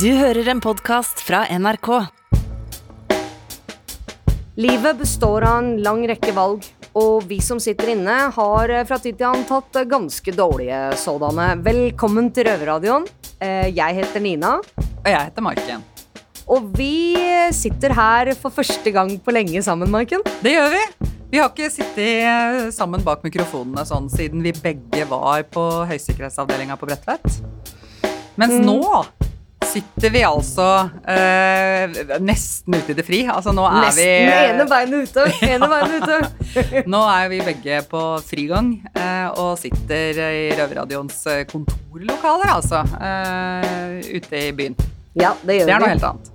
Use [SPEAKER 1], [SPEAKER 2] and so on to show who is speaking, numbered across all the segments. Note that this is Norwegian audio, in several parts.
[SPEAKER 1] Du hører en podkast fra NRK.
[SPEAKER 2] Livet består av en lang rekke valg, og vi som sitter inne, har fra tid til annen tatt ganske dårlige sådanne. Velkommen til Røverradioen. Eh, Jeg heter Nina,
[SPEAKER 3] Og jeg heter Maiken.
[SPEAKER 2] og vi sitter her for første gang på lenge sammen, Maiken.
[SPEAKER 3] Det gjør vi. Vi har ikke sittet eh, sammen bak mikrofonene sånn siden vi begge var på høysikkerhetsavdelinga på Bredtvet. Mens
[SPEAKER 2] Mm.
[SPEAKER 3] nå sitter vi altså eh, nesten ute i det fri. Altså nå er
[SPEAKER 2] Nesten
[SPEAKER 3] vi
[SPEAKER 2] ene beinet ute. Ene beinet ute.
[SPEAKER 3] Nå er vi begge på frigang eh, og sitter i Røverradioens eh, kontorlokaler, altså. Eh, ute i byen.
[SPEAKER 2] Ja, det gjør vi.
[SPEAKER 3] Det er noe
[SPEAKER 2] vi.
[SPEAKER 3] helt annet.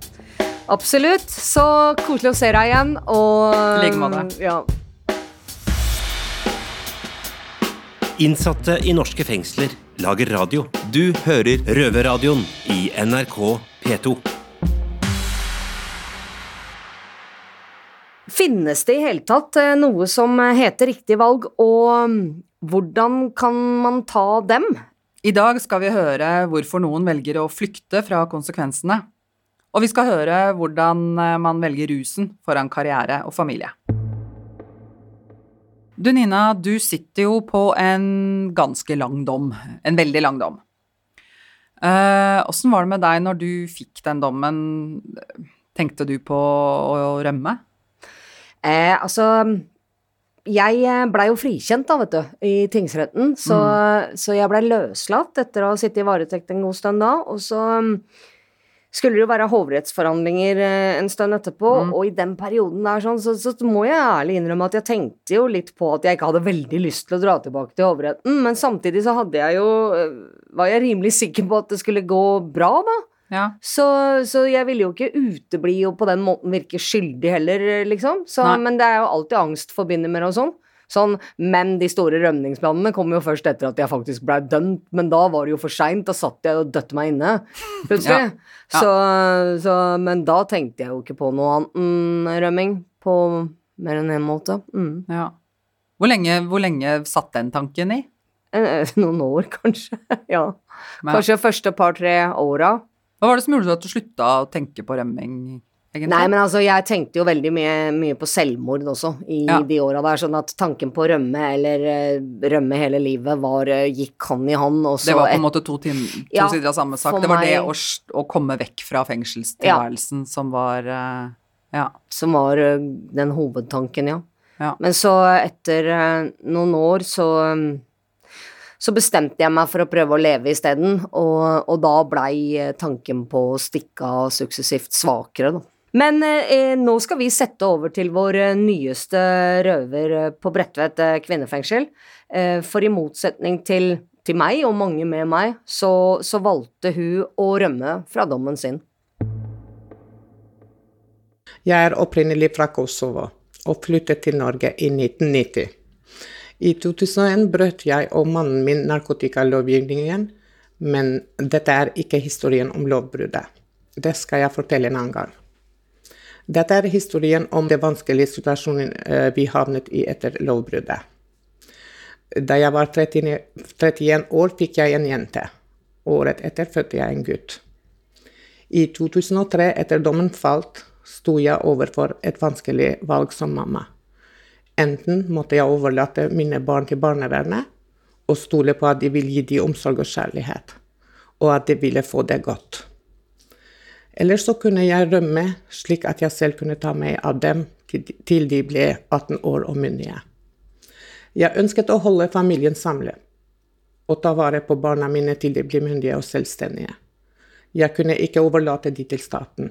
[SPEAKER 2] Absolutt. Så koselig å se deg igjen, og
[SPEAKER 3] I like måte.
[SPEAKER 2] Ja.
[SPEAKER 4] Innsatte i norske fengsler lager radio. Du hører Røverradioen i NRK P2.
[SPEAKER 2] Finnes det i hele tatt eh, noe som heter riktig valg, og mm, hvordan kan man ta dem?
[SPEAKER 3] I dag skal vi høre hvorfor noen velger å flykte fra konsekvensene. Og vi skal høre hvordan eh, man velger rusen foran karriere og familie. Du Nina, du sitter jo på en ganske lang dom. En veldig lang dom. Åssen var det med deg når du fikk den dommen? Tenkte du på å rømme?
[SPEAKER 2] Eh, altså Jeg blei jo frikjent, da, vet du, i tingsretten, så, så jeg blei løslatt etter å ha sittet i varetekt en god stund da, og så mm, skulle det jo være hovrettsforhandlinger eh, en stund etterpå, og i den perioden der sånn, så, så må jeg ærlig innrømme at jeg tenkte jo litt på at jeg ikke hadde veldig lyst til å dra tilbake til hovedretten, men samtidig så hadde jeg jo eh, Var jeg rimelig sikker på at det skulle gå bra, da.
[SPEAKER 3] Ja.
[SPEAKER 2] Så, så jeg ville jo ikke utebli og på den måten virke skyldig heller, liksom. Så, men det er jo alltid angst forbundet med det og sånn. Sånn, men de store rømningsplanene kom jo først etter at jeg faktisk ble dømt, men da var det jo for seint, da satt jeg og døtte meg inne, plutselig.
[SPEAKER 3] Ja. Ja.
[SPEAKER 2] Så, så, men da tenkte jeg jo ikke på noe annet enn rømming på mer enn én måte. Mm.
[SPEAKER 3] ja. Hvor, lenge, hvor lenge satt den tanken i?
[SPEAKER 2] Eh, Noen år, kanskje. ja. Kanskje første par-tre åra.
[SPEAKER 3] Hva var det som gjorde at du slutta å tenke på rømming? Egentlig?
[SPEAKER 2] Nei, men altså, jeg tenkte jo veldig mye, mye på selvmord også i
[SPEAKER 3] Ja.
[SPEAKER 2] de åra der, sånn at tanken på å rømme eller eh, rømme hele livet var, eh, gikk hånd i hånd, og så
[SPEAKER 3] Det var på en måte to, tim to
[SPEAKER 2] Ja,
[SPEAKER 3] sider av samme sak. Det var det å, å komme vekk fra fengselstilværelsen som var eh, Ja.
[SPEAKER 2] som var eh, den hovedtanken, ja.
[SPEAKER 3] Ja.
[SPEAKER 2] Men så etter eh, noen år så mm, så bestemte jeg meg for å prøve å leve isteden, og, og da blei eh, tanken på å stikke av suksessivt svakere, da. Men eh, nå skal vi sette over til vår eh, nyeste røver eh, på Bredtvet eh, kvinnefengsel. Eh, for i motsetning til, til meg, og mange med meg, så, så valgte hun å rømme fra dommen sin.
[SPEAKER 5] Jeg er opprinnelig fra Kosovo og flyttet til Norge i 1990. I 2001 brøt jeg og mannen min narkotikalovgivningen, men dette er ikke historien om lovbruddet. Det skal jeg fortelle en annen gang. Dette er historien om den vanskelige situasjonen eh, vi havnet i etter lovbruddet. Da jeg var 30, 31 år, fikk jeg en jente. Året etter fødte jeg en gutt. I 2003, etter dommen falt, sto jeg overfor et vanskelig valg som mamma. Enten måtte jeg overlate mine barn til barnevernet og stole på at de ville gi dem omsorg og kjærlighet, og at de ville få det godt. Eller så kunne jeg rømme slik at jeg selv kunne ta meg av dem til de- ble 18 år og myndige. Jeg ønsket å holde familien samlet og ta vare på barna mine til de ble myndige og selvstendige. Jeg kunne ikke overlate de til staten.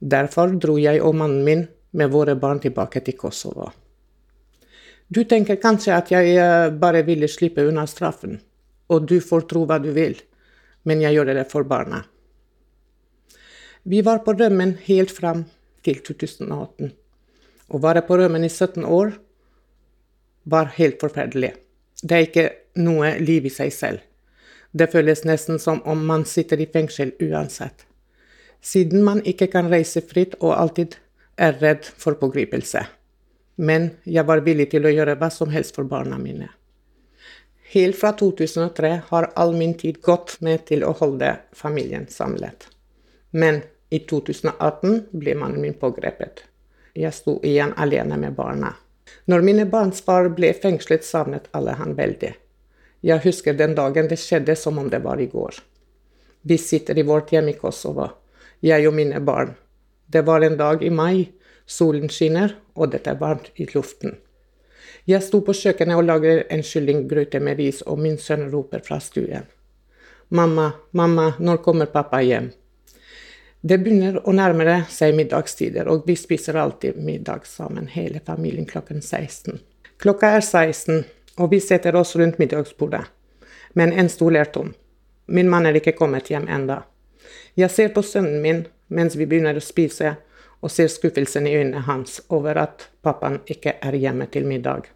[SPEAKER 5] Derfor dro jeg og mannen min med våre barn tilbake til Kosovo. Du tenker kanskje at jeg eh, bare ville slippe unna straffen, og du får tro hva du vil, men jeg gjør det for barna. Vi var på rømmen helt fram til 2018. Å være på rømmen i 17 år var helt forferdelig. Det er ikke noe liv i seg selv. Det føles nesten som om man sitter i fengsel uansett. Siden man ikke kan reise fritt og alltid er redd for pågripelse. Men jeg var villig til å gjøre hva som helst for barna mine. Helt fra 2003 har all min tid gått med til å holde familien samlet. Men i 2018 ble mannen min pågrepet. Jeg sto igjen alene med barna. Når mine barns far ble fengslet, savnet alle han veldig. Jeg husker den dagen det skjedde som om det var i går. Vi sitter i vårt hjem i Kosovo, jeg og mine barn. Det var en dag i mai, solen skinner, og det er varmt i luften. Jeg sto på kjøkkenet og lager en kyllinggryte med ris, og min sønn roper fra stuen. Mamma, mamma, når kommer pappa hjem? Det begynner å nærme seg middagstider, og vi spiser alltid middag sammen, hele familien, klokken 16. Klokka er 16, og vi setter oss rundt middagsbordet. Men en stol er tom. Min mann er ikke kommet hjem enda. Jeg ser på sønnen min mens vi begynner å spise, og ser skuffelsen i øynene hans over at pappaen ikke er hjemme til middag.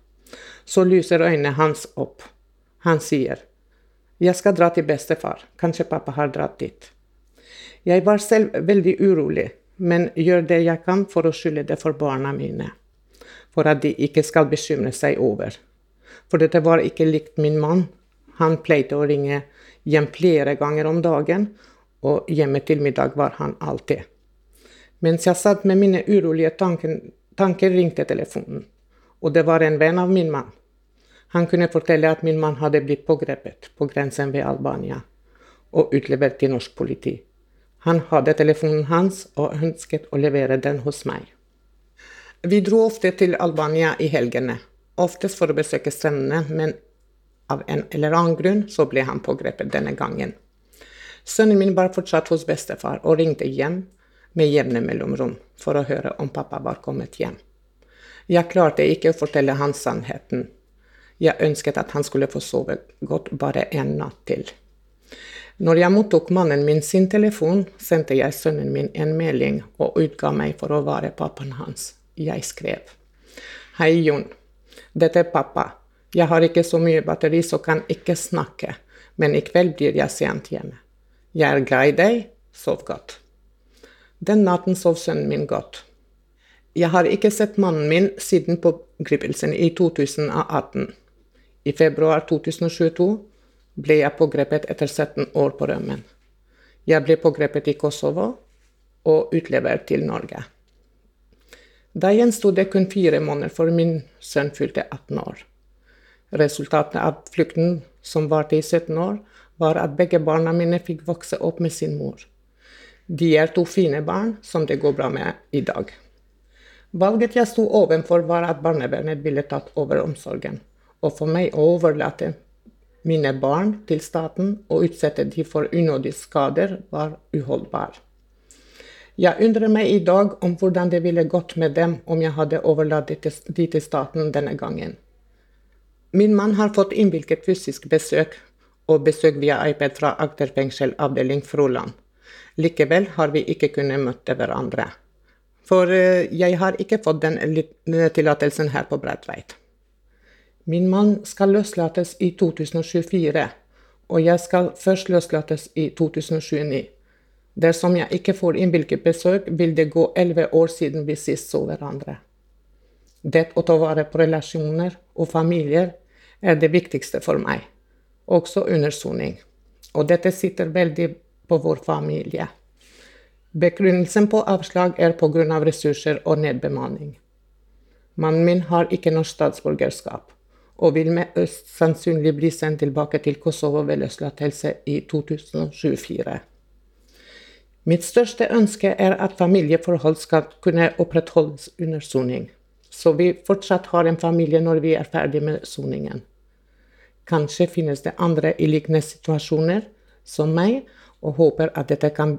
[SPEAKER 5] Så lyser øynene hans opp. Han sier, Jeg skal dra til bestefar, kanskje pappa har dratt dit. Jeg var selv veldig urolig, men gjør det jeg kan for å skylde det for barna mine, for at de ikke skal bekymre seg over. For dette var ikke likt min mann. Han pleide å ringe hjem flere ganger om dagen, og hjemme til middag var han alltid. Mens jeg satt med mine urolige tanker, tanker ringte telefonen, og det var en venn av min mann. Han kunne fortelle at min mann hadde blitt pågrepet på grensen ved Albania og utlevert til norsk politi. Han hadde telefonen hans og ønsket å levere den hos meg. Vi dro ofte til Albania i helgene, oftest for å besøke strendene, men av en eller annen grunn så ble han pågrepet denne gangen. Sønnen min var fortsatt hos bestefar og ringte hjem med jevne mellomrom for å høre om pappa var kommet hjem. Jeg klarte ikke å fortelle han sannheten. Jeg ønsket at han skulle få sove godt bare en natt til. Når jeg mottok mannen min sin telefon, sendte jeg sønnen min en melding og utga meg for å være pappaen hans. Jeg skrev. Hei, Jon. Dette er pappa. Jeg har ikke så mye batteri, så kan ikke snakke, men i kveld blir jeg sent hjemme. Jeg er glad i deg. Sov godt. Den natten sov sønnen min godt. Jeg har ikke sett mannen min siden pågripelsen i 2018. I februar 2022 ble jeg pågrepet etter 17 år på rømmen. Jeg ble pågrepet i Kosovo og utlevert til Norge. Da gjensto det kun fire måneder før min sønn fylte 18 år. Resultatet av flukten, som varte i 17 år, var at begge barna mine fikk vokse opp med sin mor. De er to fine barn som det går bra med i dag. Valget jeg sto ovenfor, var at barnevernet ville tatt over omsorgen, og for meg å overlate mine barn til staten og utsette de for unødige skader, var uholdbar. Jeg undrer meg i dag om hvordan det ville gått med dem om jeg hadde overlatt de til staten denne gangen. Min mann har fått innvilget fysisk besøk og besøk via iPad fra Agder fengsel avdeling Froland. Likevel har vi ikke kunnet møte hverandre. For jeg har ikke fått den tillatelsen her på Bredtveit. Min mann skal løslates i 2024, og jeg skal først løslates i 2029. Dersom jeg ikke får innvilget vil det gå elleve år siden vi sist så hverandre. Det å ta vare på relasjoner og familier er det viktigste for meg, også under soning. Og dette sitter veldig på vår familie. Begrunnelsen på avslag er pga. ressurser og nedbemanning. Mannen min har ikke norsk statsborgerskap, og vil med øst sannsynlig bli sendt tilbake til Kosovo ved løslatelse i 2024. Mitt største ønske er at familieforhold skal kunne opprettholdes under soning, så vi fortsatt har en familie når vi er ferdig med soningen. Kanskje finnes det andre i lignende situasjoner som meg, og håper at dette kan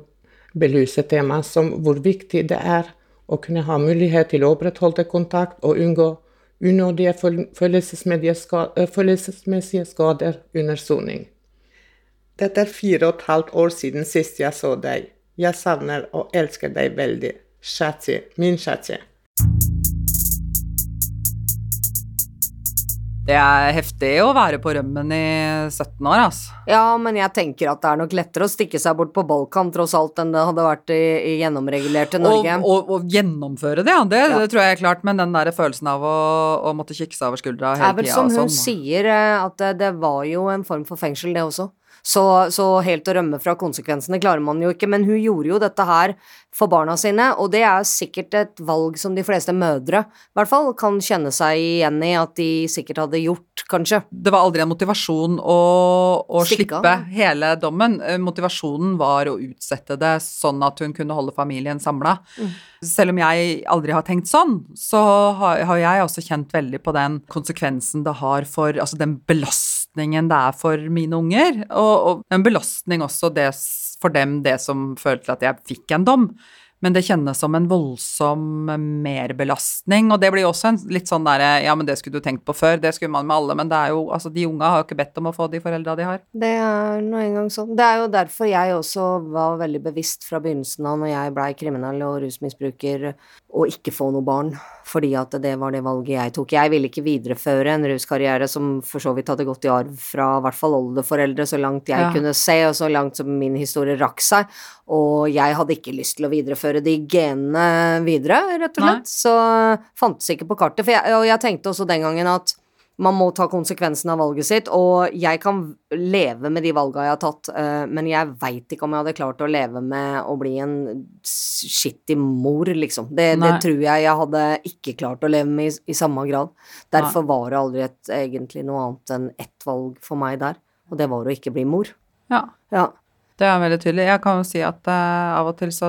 [SPEAKER 5] belyse temaet som hvor viktig det er å kunne ha mulighet til å opprettholde kontakt og unngå unødige følelsesmessige skader under soning. Dette er fire og et halvt år siden sist jeg så deg. Jeg savner og elsker deg veldig. Shatsi, min Shatsi.
[SPEAKER 3] Det er heftig å være på rømmen i 17 år, altså.
[SPEAKER 2] Ja, men jeg tenker at det er nok lettere å stikke seg bort på Balkan tross alt enn det hadde vært i, i gjennomregulerte Norge.
[SPEAKER 3] Og, og, og, gjennomføre det, ja. Det, ja. det, tror jeg er klart, men den der følelsen av å, å måtte kikke seg over skuldra hele tida
[SPEAKER 2] Det er vel som hun sånn. sier, eh, at det, det, var jo en form for fengsel, det også. Så, så helt å rømme fra konsekvensene klarer man jo ikke, men hun gjorde jo dette her for barna sine, og det er sikkert et valg som de fleste mødre i hvert fall kan kjenne seg igjen i at de sikkert hadde gjort, kanskje.
[SPEAKER 3] Det var aldri en motivasjon å, å slippe hele dommen. Eh, Motivasjonen var å utsette det sånn at hun kunne holde familien samla.
[SPEAKER 2] Mm.
[SPEAKER 3] Selv om jeg aldri har tenkt sånn, så har, har jeg også kjent veldig på den konsekvensen det har for Altså den belastningen det er for mine unger, og, og en belastning også for dem, det som følte at jeg fikk en dom. Men det kjennes som en voldsom merbelastning, og det blir også en litt sånn derre Ja, men det skulle du tenkt på før, det skulle man med alle, men det er jo Altså, de unga har jo ikke bedt om å få de foreldra de har.
[SPEAKER 2] Det er nå engang sånn. Det er jo derfor jeg også var veldig bevisst fra begynnelsen av når jeg blei kriminell og rusmisbruker, å ikke få noe barn, fordi at det var det valget jeg tok. Jeg ville ikke videreføre en ruskarriere som for så vidt hadde gått i arv fra i hvert fall oldeforeldre, så langt jeg
[SPEAKER 3] Ja.
[SPEAKER 2] kunne se, og så langt som min historie rakk seg. Og jeg hadde ikke lyst til å videreføre de genene videre, rett og
[SPEAKER 3] Nei.
[SPEAKER 2] slett. Så fantes ikke på kartet. Jeg, og jeg tenkte også den gangen at man må ta konsekvensen av valget sitt, og jeg kan leve med de valga jeg har tatt, eh, men jeg veit ikke om jeg hadde klart å leve med å bli en skittig mor, liksom. Det, det tror jeg jeg hadde ikke klart å leve med i, i samme grad. Derfor var det aldri et, egentlig noe annet enn ett valg for meg der, og det var å ikke bli mor.
[SPEAKER 3] Ja.
[SPEAKER 2] Ja.
[SPEAKER 3] Det er veldig tydelig. Jeg kan jo si at uh, av og til så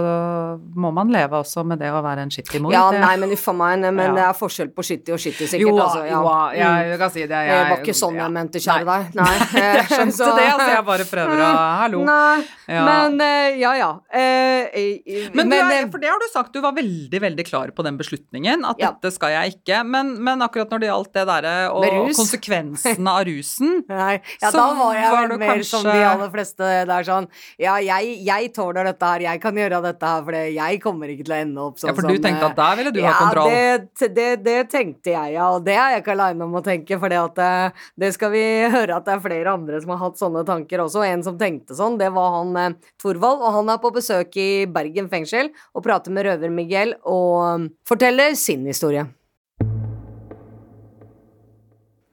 [SPEAKER 3] må man leve også med det å være en skittig mor.
[SPEAKER 2] Ja, nei, men uff a meg, men
[SPEAKER 3] Ja.
[SPEAKER 2] det er forskjell på skitty og skitty, sikkert.
[SPEAKER 3] Jo,
[SPEAKER 2] altså, ja.
[SPEAKER 3] jo,
[SPEAKER 2] Mm.
[SPEAKER 3] jeg kan si det. Jeg,
[SPEAKER 2] Det var ikke sånn jeg mente, kjære
[SPEAKER 3] Nei.
[SPEAKER 2] deg. Nei.
[SPEAKER 3] Jeg skjønte
[SPEAKER 2] Så-
[SPEAKER 3] det, altså. Jeg bare prøver å Hallo.
[SPEAKER 2] Nei,
[SPEAKER 3] Ja.
[SPEAKER 2] men uh, ja, ja. Eh, eh,
[SPEAKER 3] Men, du er,
[SPEAKER 2] eh,
[SPEAKER 3] for det har du sagt, du var veldig veldig klar på den beslutningen, at dette skal jeg ikke. Men, men akkurat når det gjaldt det derre og konsekvensene av rusen
[SPEAKER 2] Nei, ja,
[SPEAKER 3] Så
[SPEAKER 2] da var jeg
[SPEAKER 3] var
[SPEAKER 2] vel mer som de aller fleste der sånn Ja, jeg, jeg tåler dette her, jeg kan gjøre dette her, for jeg kommer ikke til å ende opp sånn som
[SPEAKER 3] Ja, for du
[SPEAKER 2] som,
[SPEAKER 3] tenkte
[SPEAKER 2] eh,
[SPEAKER 3] at der ville du
[SPEAKER 2] ja,
[SPEAKER 3] ha kontroll.
[SPEAKER 2] Det, det, det tenkte jeg, ja, og det er jeg ikke aleine om å tenke, for det, eh, det skal vi høre at det er flere andre som har hatt sånne tanker også. En som tenkte sånn, det var han eh, Thorvald, og han er på besøk i Bergen fengsel og prater med røver Miguel og forteller sin historie.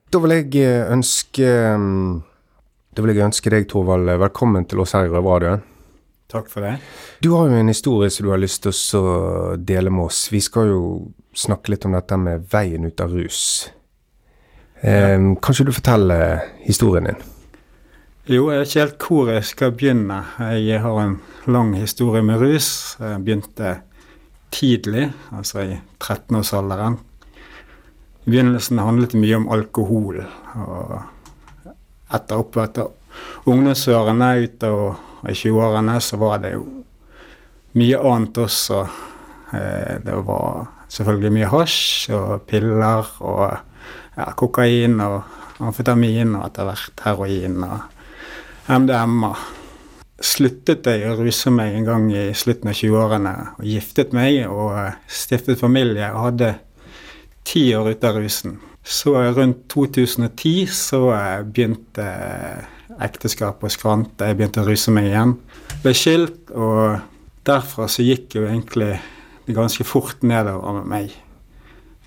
[SPEAKER 6] Da vil jeg eh, ønske Da vil jeg ønske deg, Torvald, velkommen til oss her i Røverradioen.
[SPEAKER 7] Takk for det.
[SPEAKER 6] Du har jo en historie som du har lyst til å dele med oss. Vi skal jo snakke litt om dette med veien ut av rus. Eh, Kanskje du forteller historien din?
[SPEAKER 7] Jo, jeg vet ikke helt hvor jeg skal begynne. Jeg har en lang historie med rus. Jeg begynte tidlig, altså i 13-årsalderen. I begynnelsen handlet det mye om alkohol. Og etter opp etter ungdomsårene utover i 20-årene så var det jo mye annet også. Eh, Det var selvfølgelig mye hasj og piller og ja, kokain og amfetamin og etter hvert heroin og MDMA. Sluttet jeg å ruse meg en gang i slutten av 20-årene og giftet meg og eh, stiftet familie og hadde ti år ute av rusen. Så rundt 2010 så begynte ekteskapet å skrante, jeg begynte å ruse meg igjen. Ble skilt, og derfra så gikk jo egentlig det ganske fort nedover med meg.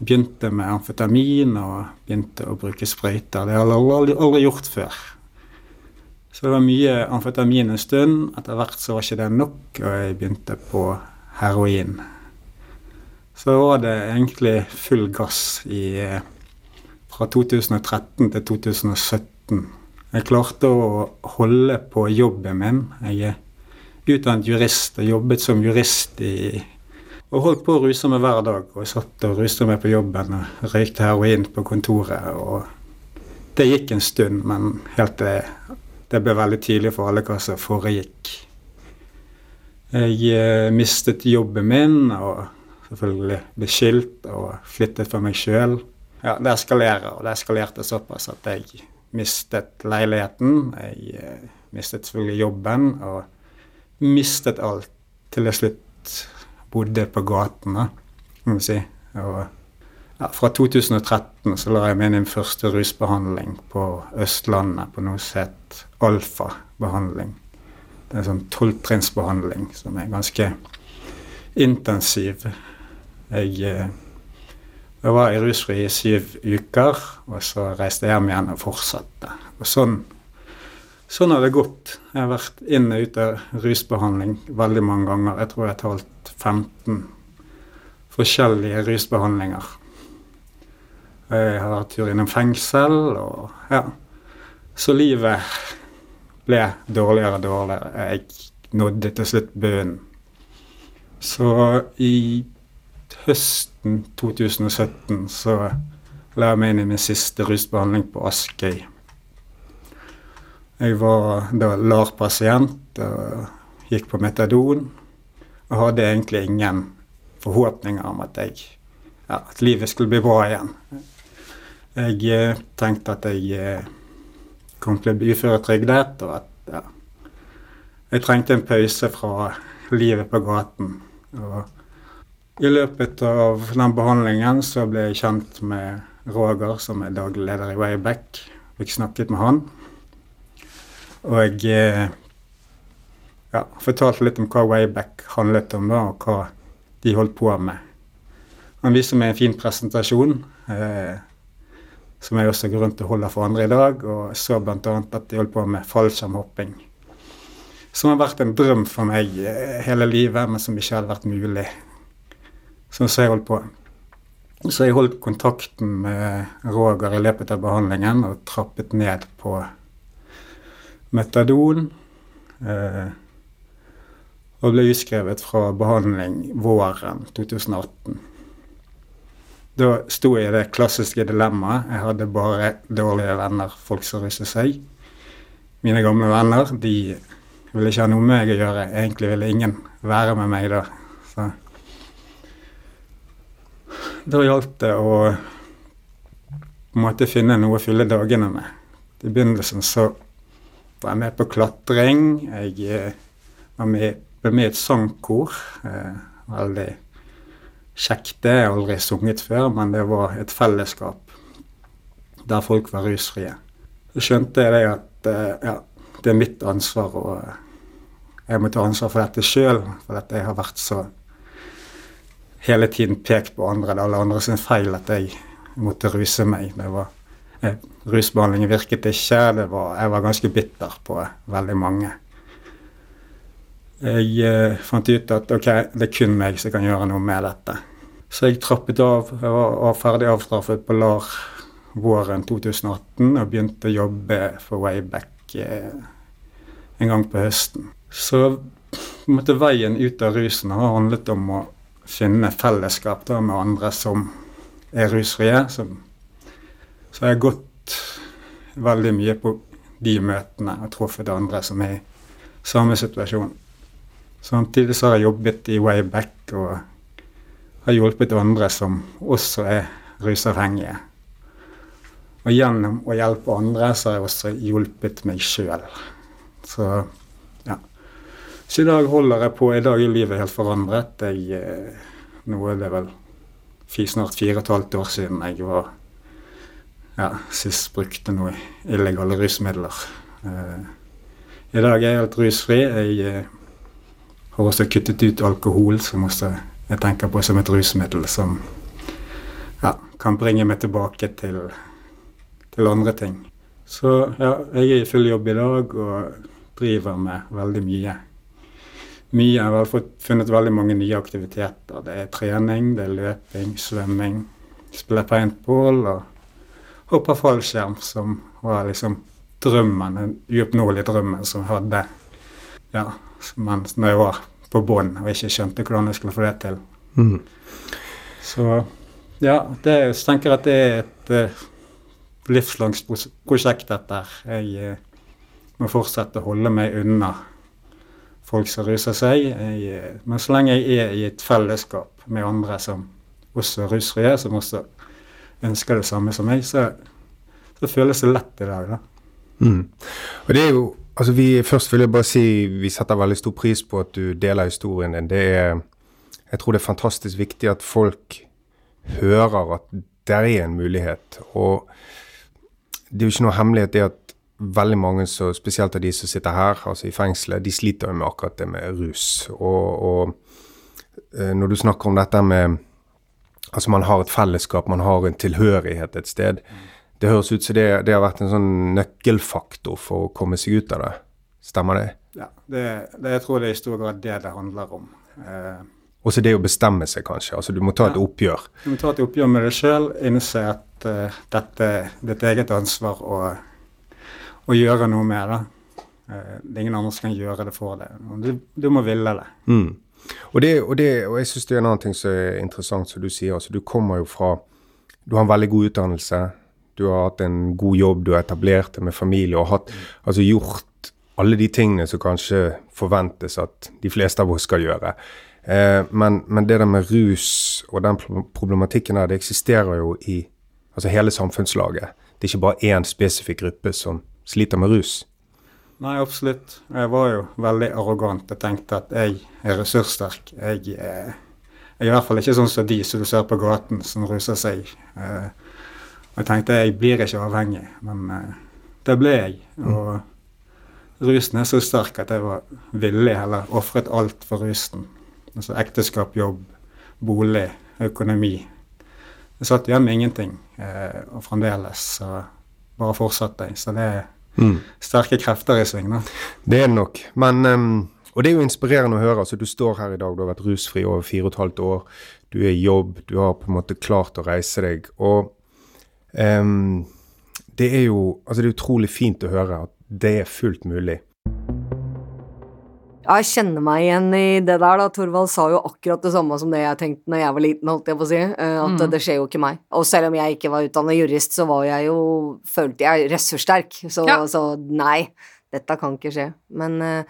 [SPEAKER 7] Begynte med amfetamin og begynte å bruke sprøyter. Det har jeg aldri, aldri gjort før. Så det var mye amfetamin en stund. Etter hvert så var ikke det nok, og jeg begynte på heroin. Så var det egentlig full gass i, eh, fra 2013 til 2017. Jeg klarte å holde på jobben min. Jeg er utdannet jurist og jobbet som jurist i og holdt på å ruse meg hver dag. Og satt og ruste meg på jobben og røykte heroin på kontoret. og Det gikk en stund, men helt det, det ble veldig tydelig for alle hva som foregikk. Jeg eh, mistet jobben min og selvfølgelig ble skilt og flyttet for meg sjøl. Ja, det eskalerer, og det eskalerte såpass at jeg mistet leiligheten. Jeg eh, mistet selvfølgelig jobben og mistet alt. Til jeg slutt bodde på gaten, kan vi si. Og ja, fra 2013 så la jeg meg inn i min første rusbehandling på Østlandet på noe som het alfa-behandling. Det er en sånn tolvtrinnsbehandling som er ganske intensiv. Jeg, eh, jeg var i rusfri i syv uker, og så reiste jeg hjem igjen og fortsatte. Og sånn, sånn har det gått. Jeg har vært inn og ut av rusbehandling veldig mange ganger. Jeg tror jeg har talt 15 forskjellige rusbehandlinger. Jeg har hatt tur innom fengsel og ja. Så livet ble dårligere og dårligere. Jeg nådde til slutt bunnen. Så i høsten 2017 så la jeg meg inn i min siste rusbehandling på Askøy. Jeg var da LAR-pasient og gikk på metadon og hadde egentlig ingen forhåpninger om at, jeg, ja, at livet skulle bli bra igjen. Jeg eh, tenkte at jeg eh, kom til å bli uføretrygdet, og at ja, jeg trengte en pause fra livet på gaten. Og I løpet av den behandlingen så ble jeg kjent med Roger, som er daglig leder i Wayback. Fikk snakket med han. Og jeg eh, ja, fortalte litt om hva Wayback handlet om, da, og hva de holdt på med. Han viser meg en fin presentasjon, eh, som jeg også går rundt og holder for andre i dag. Og så bl.a. at de holdt på med fallskjermhopping. Som har vært en drøm for meg eh, hele livet, men som ikke hadde vært mulig. Sånn som jeg holdt på. Så jeg holdt kontakten med Roger i løpet av behandlingen og trappet ned på metadon. Eh, og ble utskrevet fra behandling våren 2018. Da sto jeg i det klassiske dilemmaet. Jeg hadde bare dårlige venner, folk som ruset seg. Mine gamle venner de ville ikke ha noe med meg å gjøre. Egentlig ville ingen være med meg da. Så da gjaldt det å på en måte finne noe å fylle dagene med. I begynnelsen så var jeg med på klatring. Jeg eh, var med ble med i et sangkor. Eh, veldig kjekt. Det har jeg aldri sunget før, men det var et fellesskap der folk var rusfrie. Så skjønte jeg det at eh, ja, det er mitt ansvar, og jeg må ta ansvar for dette sjøl. For at jeg har vært så hele tiden pekt på andre. Det er alle andre sin feil at jeg måtte ruse meg. Det var, eh, rusbehandlingen virket ikke. Var, jeg var ganske bitter på veldig mange. Jeg eh, fant ut at ok, det er kun meg som kan gjøre noe med dette. Så jeg trappet av. Jeg var, var ferdig avstraffet på LAR våren 2018 og begynte å jobbe for Wayback eh, en gang på høsten. Så måtte veien ut av rusen har handlet om å finne fellesskap da, med andre som er rusfrie. Så, så jeg har gått veldig mye på de møtene og truffet andre som er i samme situasjon. Samtidig så har jeg jobbet i Wayback og har hjulpet andre som også er rusavhengige. Og gjennom å hjelpe andre så har jeg også hjulpet meg sjøl. Så. Så i dag holder jeg på. I dag er livet helt forandret. Jeg, eh, nå er det vel snart fire og et halvt år siden jeg var ja, sist brukte noe illegale rusmidler. Uh, I dag er jeg helt rusfri. Jeg eh, har også kuttet ut alkohol, som også jeg tenker på som et rusmiddel som ja, kan bringe meg tilbake til, til andre ting. Så ja, jeg er i full jobb i dag og driver med veldig mye. Mye, Jeg har fått, funnet veldig mange nye aktiviteter. Det er trening, det er løping, svømming. Spiller paintball og hopper fallskjerm, som var liksom drømmen, den uoppnåelige drømmen som jeg hadde ja, mens når jeg var på bånn og ikke skjønte hvordan jeg skulle få det til. Mm. Så ja, det, så tenker jeg at det er et uh, livslangt prosjekt, dette her. Jeg uh, må fortsette å holde meg unna folk som ruser seg. Jeg, men så lenge jeg er i et fellesskap med andre som også er rusfrie, som også ønsker det samme som meg, så, så føles det lett i dag, da.
[SPEAKER 6] Mm. Og det er jo Altså vi, Først vil jeg bare si vi setter veldig stor pris på at du deler historien din. Det er, jeg tror det er fantastisk viktig at folk hører at det er en mulighet. Og det er jo ikke noe hemmelighet det at veldig mange, så, spesielt av de som sitter her, altså i fengselet, de sliter jo med akkurat det med rus. Og, og eh, når du snakker om dette med Altså man har et fellesskap, man har en tilhørighet et sted. Det høres ut som det, det har vært en sånn nøkkelfaktor for å komme seg ut av det. Stemmer det?
[SPEAKER 7] Ja, det, det, jeg tror det er i stor grad det det handler om. Eh,
[SPEAKER 6] Også det å bestemme seg, kanskje. Altså Du må ta et
[SPEAKER 7] Ja.
[SPEAKER 6] oppgjør.
[SPEAKER 7] du må ta et oppgjør med deg sjøl, innse at uh, dette er ditt eget ansvar å, å gjøre noe med det. Eh, det er ingen andre som kan gjøre det for deg. Du, du må ville det.
[SPEAKER 6] Mm. Og, det, og, det, og jeg syns det er en annen ting som er interessant, som du sier. altså Du kommer jo fra Du har en veldig god utdannelse. Du har hatt en god jobb, du har etablert det med familie og hatt, altså gjort alle de tingene som kanskje forventes at de fleste av oss skal gjøre. Eh, men, men det der med rus og den problematikken her, det eksisterer jo i altså hele samfunnslaget. Det er ikke bare én spesifikk gruppe som sliter med rus.
[SPEAKER 7] Nei, absolutt. Jeg var jo veldig arrogant Jeg tenkte at jeg er ressurssterk. Jeg, er- jeg er i hvert fall ikke sånn som de som du ser på gaten, som ruser seg. Eh, jeg tenkte jeg blir ikke avhengig, men eh, det ble jeg. Og rusen er så sterk at jeg var villig, eller ofret alt for rusen. Altså ekteskap, jobb, bolig, økonomi. Jeg satt igjen med ingenting, eh, og fremdeles så bare fortsatt deg. Så det er sterke krefter i sving, da.
[SPEAKER 6] Det er det nok. Men, um og det er jo inspirerende å høre. altså Du står her i dag, du har vært rusfri over fire og et halvt år. Du er i jobb, du har på en måte klart å reise deg. Og um, det er jo altså det er utrolig fint å høre at det er fullt mulig.
[SPEAKER 2] Jeg kjenner meg igjen i det der, da. Torvald sa jo akkurat det samme som det jeg tenkte når jeg var liten, holdt jeg på å si. At At det skjer jo ikke meg. Og selv om jeg ikke var utdannet jurist, så var jeg jo Følte jeg ressurssterk. Så,
[SPEAKER 3] Ja.
[SPEAKER 2] så nei, dette kan ikke skje. Men uh,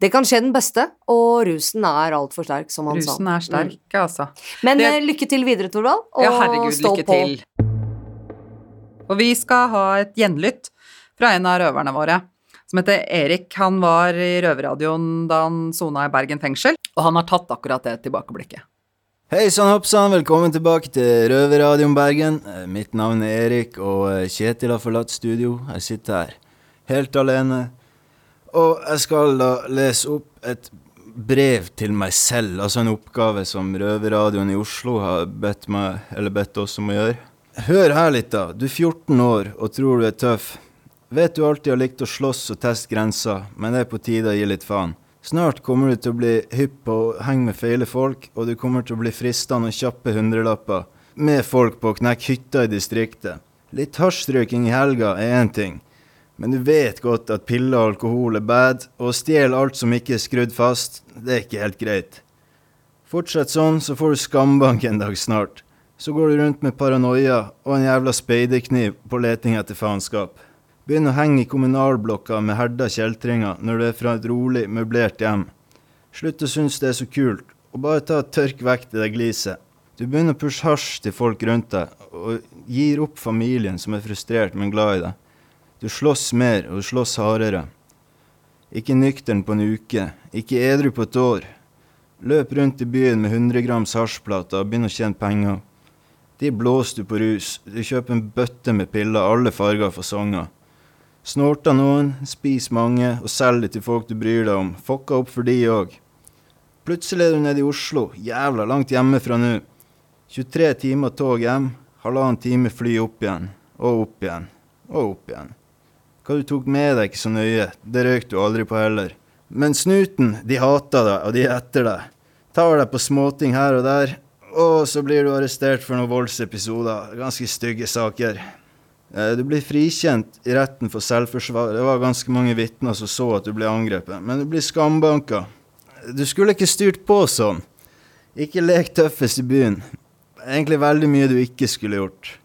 [SPEAKER 2] det kan skje den beste, og rusen er altfor sterk, som han sa.
[SPEAKER 3] Rusen er sterk, altså.
[SPEAKER 2] Mm. Men
[SPEAKER 3] Det-
[SPEAKER 2] eh, lykke til videre, Torvald, og
[SPEAKER 3] Ja, herregud,
[SPEAKER 2] stå
[SPEAKER 3] lykke
[SPEAKER 2] på.
[SPEAKER 3] til. Og vi skal ha et gjenlytt fra en av røverne våre, som heter Erik. Han var i røverradioen da han sona i Bergen fengsel, og han har tatt akkurat det tilbakeblikket.
[SPEAKER 8] Hei sann hoppsann, velkommen tilbake til Røverradioen Bergen. Eh, Mitt navn er Erik, og eh, Kjetil har forlatt studio. Jeg sitter her helt alene. Og jeg skal da lese opp et brev til meg selv, altså en oppgave som Røverradioen i Oslo har bedt, meg, bedt oss om å gjøre. Hør her litt, da. Du er 14 år og tror du er tøff. Vet du alltid har likt å slåss og teste grenser, men det er på tide å gi litt faen. Snart kommer du til å bli hypp på å henge med feile folk, og du kommer til å bli fristende og kjappe hundrelapper med folk på å knekke hytter i distriktet. Litt hasjrøyking i helga er én ting, men du vet godt at piller og alkohol er bad, og å stjele alt som ikke er skrudd fast, det er ikke helt greit. Fortsett sånn, så får du skambank en dag snart. Så går du rundt med paranoia og en jævla speiderkniv på leting etter faenskap. Begynn å henge i kommunalblokka med herda kjeltringer når du er fra et rolig, møblert hjem. Slutt å synes det er så kult, og bare ta tørk vekk det der gliset. Du begynner å pushe hasj til folk rundt deg, og gir opp familien som er frustrert, men glad i deg. Du slåss mer, og du slåss hardere. Ikke nøktern på en uke, ikke edru på et år. Løp rundt i byen med 100 grams hasjplater og begynn å tjene penger. De blåser du på rus, du kjøper en bøtte med piller, alle farger og fasonger. Snorter noen, spiser mange og selger til folk du bryr deg om. Fucka opp for de òg. Plutselig er du nede i Oslo, jævla langt hjemmefra nå. 23 timer tog hjem, halvannen time fly opp igjen, og opp igjen, og opp igjen. Hva du tok med deg, ikke så nøye, det røyk du aldri på heller. Men snuten, de hater deg, og de er etter deg. Tar deg på småting her og der, og så blir du arrestert for noen voldsepisoder, ganske stygge saker. Eh, Du blir frikjent i retten for selvforsvar. Det var ganske mange vitner som så at du ble angrepet, men du blir skambanka. Du skulle ikke styrt på sånn. Ikke lek tøffest i byen. Egentlig veldig mye du ikke skulle gjort.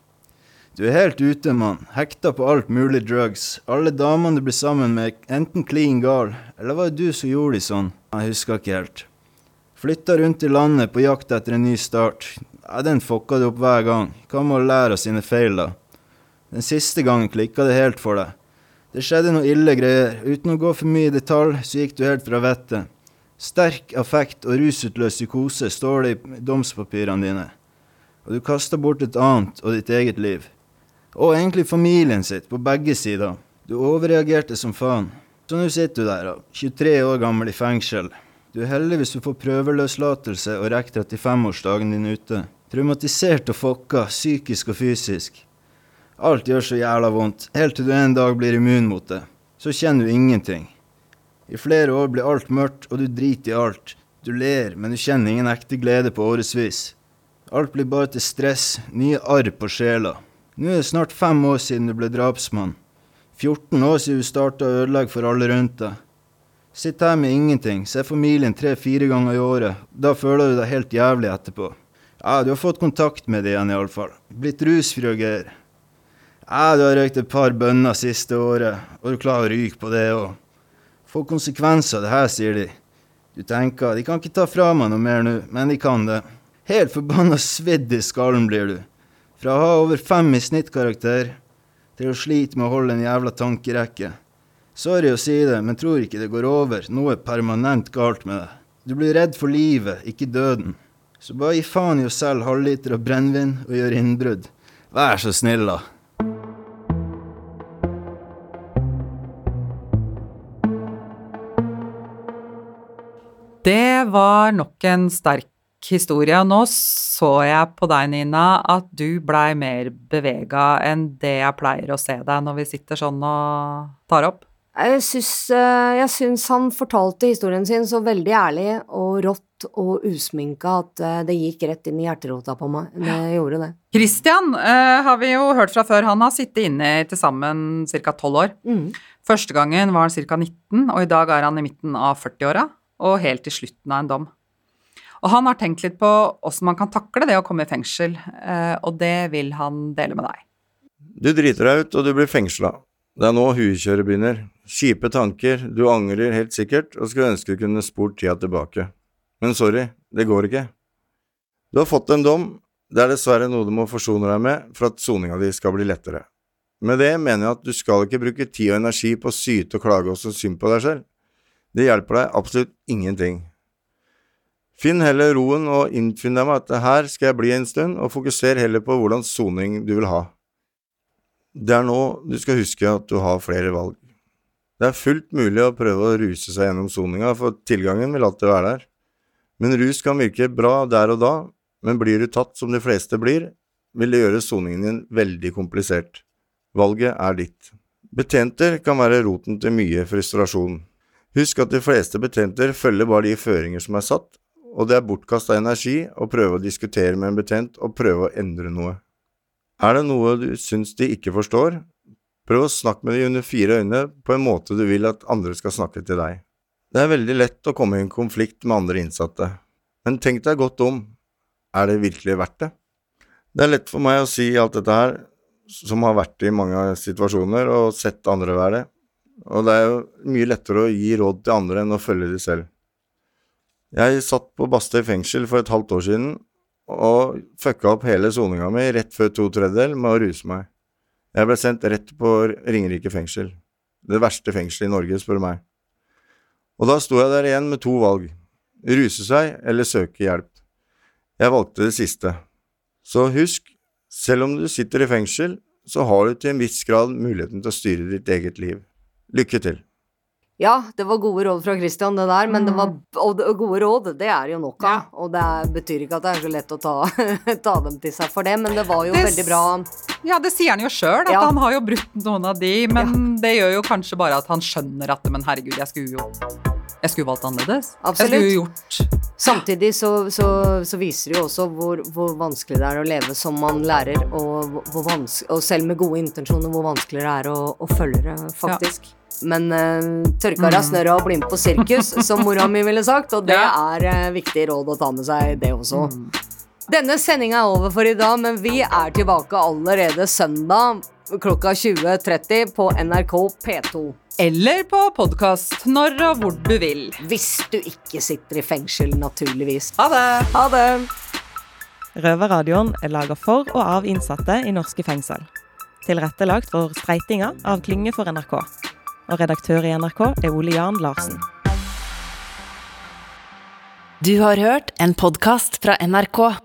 [SPEAKER 8] Du er helt ute, mann. Hekta på alt mulig drugs. Alle damene du blir sammen med, enten klin gal, eller var det du som gjorde de sånn? Jeg husker ikke helt. Flytta rundt i landet på jakt etter en ny start. Ja, den fucka du opp hver gang. Hva med å lære av sine feil, da? Den siste gangen klikka det helt for deg. Det skjedde noe ille greier. Uten å gå for mye i detalj, så gikk du helt fra vettet. Sterk affekt og rusutløs psykose står det i domspapirene dine. Og du kasta bort et annet og ditt eget liv. Og egentlig familien sitt, på begge sider. Du overreagerte som faen. Så nå sitter du der, da, 23 år gammel i fengsel. Du er heldig hvis du får prøveløslatelse og rekker 35-årsdagen din ute. Traumatisert og fokka, psykisk og fysisk. Alt gjør så jævla vondt, helt til du en dag blir immun mot det. Så kjenner du ingenting. I flere år blir alt mørkt, og du driter i alt. Du ler, men du kjenner ingen ekte glede på årevis. Alt blir bare til stress, nye arr på sjela. Nå er det snart fem år siden du ble drapsmann. 14 år siden du starta å ødelegge for alle rundt deg. Sitt her med ingenting, se familien tre-fire ganger i året. Da føler du deg helt jævlig etterpå. Ja, du har fått kontakt med det igjen, iallfall. Blitt rusfri og greier. Ja, du har røykt et par bønner siste året, og du klarer å ryke på det òg. Få konsekvenser av det her, sier de. Du tenker, de kan ikke ta fra meg noe mer nå, men de kan det. Helt forbanna svidd i skallen blir du. Fra å ha over fem i snittkarakter til å slite med å holde en jævla tankerekke. Sorry å si det, men tror ikke det går over. Noe er permanent galt med deg. Du blir redd for livet, ikke døden. Så bare gi faen i å selge halvliter av brennevin og gjøre innbrudd. Vær så snill, da.
[SPEAKER 3] Det var nok en sterk historie. Og nå så jeg på deg, Nina, at du blei mer bevega enn det jeg pleier å se deg når vi sitter sånn og tar opp.
[SPEAKER 2] Jeg syns, eh, jeg syns han fortalte historien sin så veldig ærlig og rått og usminka at eh, det gikk rett inn i hjerterota på meg. Det gjorde det.
[SPEAKER 3] Christian eh, har vi jo hørt fra før. Han har sittet inne i til sammen ca. 12 år.
[SPEAKER 2] Mm.
[SPEAKER 3] Første gangen var han ca. 19, og i dag er han i midten av 40-åra og helt til slutten av en dom. Og han har tenkt litt på åssen man kan takle det å komme i fengsel, eh, og det vil han dele med deg.
[SPEAKER 9] Du driter deg ut, og du blir fengsla. Det er nå huekjøret begynner. Kjipe tanker, du angrer helt sikkert og skulle ønske du kunne spurt tida tilbake. Men sorry, det går ikke. Du har fått en dom, det er dessverre noe du må forsone deg med for at soninga di skal bli lettere. Med det mener jeg at du skal ikke bruke tid og energi på å syte og klage og så synd på deg selv. Det hjelper deg absolutt ingenting. Finn heller roen og innfinn deg med at her skal jeg bli en stund, og fokuser heller på hvordan soning du vil ha. Det er nå du skal huske at du har flere valg. Det er fullt mulig å prøve å ruse seg gjennom soninga, for tilgangen vil alltid være der. Men rus kan virke bra der og da, men blir du tatt som de fleste blir, vil det gjøre soningen din veldig komplisert. Valget er ditt. Betjenter kan være roten til mye frustrasjon. Husk at de fleste betjenter følger bare de føringer som er satt, og det er bortkasta energi å prøve å diskutere med en betent og prøve å endre noe. Er det noe du syns de ikke forstår, prøv å snakke med de under fire øyne på en måte du vil at andre skal snakke til deg. Det er veldig lett å komme i en konflikt med andre innsatte, men tenk deg godt om, er det virkelig verdt det? Det er lett for meg å si alt dette her, som har vært i mange situasjoner og sett andre være det, og det er jo mye lettere å gi råd til andre enn å følge de selv. Jeg satt på Bastøy fengsel for et halvt år siden og fucka opp hele soninga mi rett før to tredjedel med å ruse meg. Jeg ble sendt rett på Ringerike fengsel. Det verste fengselet i Norge, spør meg. Og da sto jeg der igjen med to valg. Ruse seg eller søke hjelp. Jeg valgte det siste. Så husk, selv om du sitter i fengsel, så har du til en viss grad muligheten til å styre ditt eget liv. Lykke til.
[SPEAKER 2] Ja, det var gode råd fra Christian, det der, men det var,
[SPEAKER 3] Mm.
[SPEAKER 2] og gode råd, det er jo nok av. Og det er, betyr ikke at det er så lett å ta, ta dem til seg for det, men det var jo
[SPEAKER 3] Det
[SPEAKER 2] veldig bra.
[SPEAKER 3] Ja, det sier han jo sjøl, at
[SPEAKER 2] Ja.
[SPEAKER 3] han har jo brutt noen av de, men det gjør jo kanskje bare at han skjønner at Men herregud, jeg skulle jo Jeg skulle valgt annerledes. Jeg skulle jo gjort
[SPEAKER 2] Samtidig så, så, så viser det jo også hvor, hvor vanskelig det er å leve som man lærer, og, og selv med gode intensjoner, hvor vanskelig det er å, å følge det, faktisk. Men uh, tørkar av snørra og bli med på sirkus, som mora mi ville sagt, og det er uh, viktig råd å ta med seg, det også. Denne sendinga er over for i dag, men vi er tilbake allerede søndag klokka 20.30 på NRK P2.
[SPEAKER 3] Eller på podkast når og hvor du vil.
[SPEAKER 2] Hvis du ikke sitter i fengsel, naturligvis.
[SPEAKER 3] Ha det!
[SPEAKER 2] Ha det!
[SPEAKER 10] Røverradioen er laga for og av innsatte i norske fengsel. Tilrettelagt for Streitinga av Klynge for NRK. Og redaktør i NRK er Ole Jan Larsen.
[SPEAKER 1] Du har hørt en podkast fra NRK.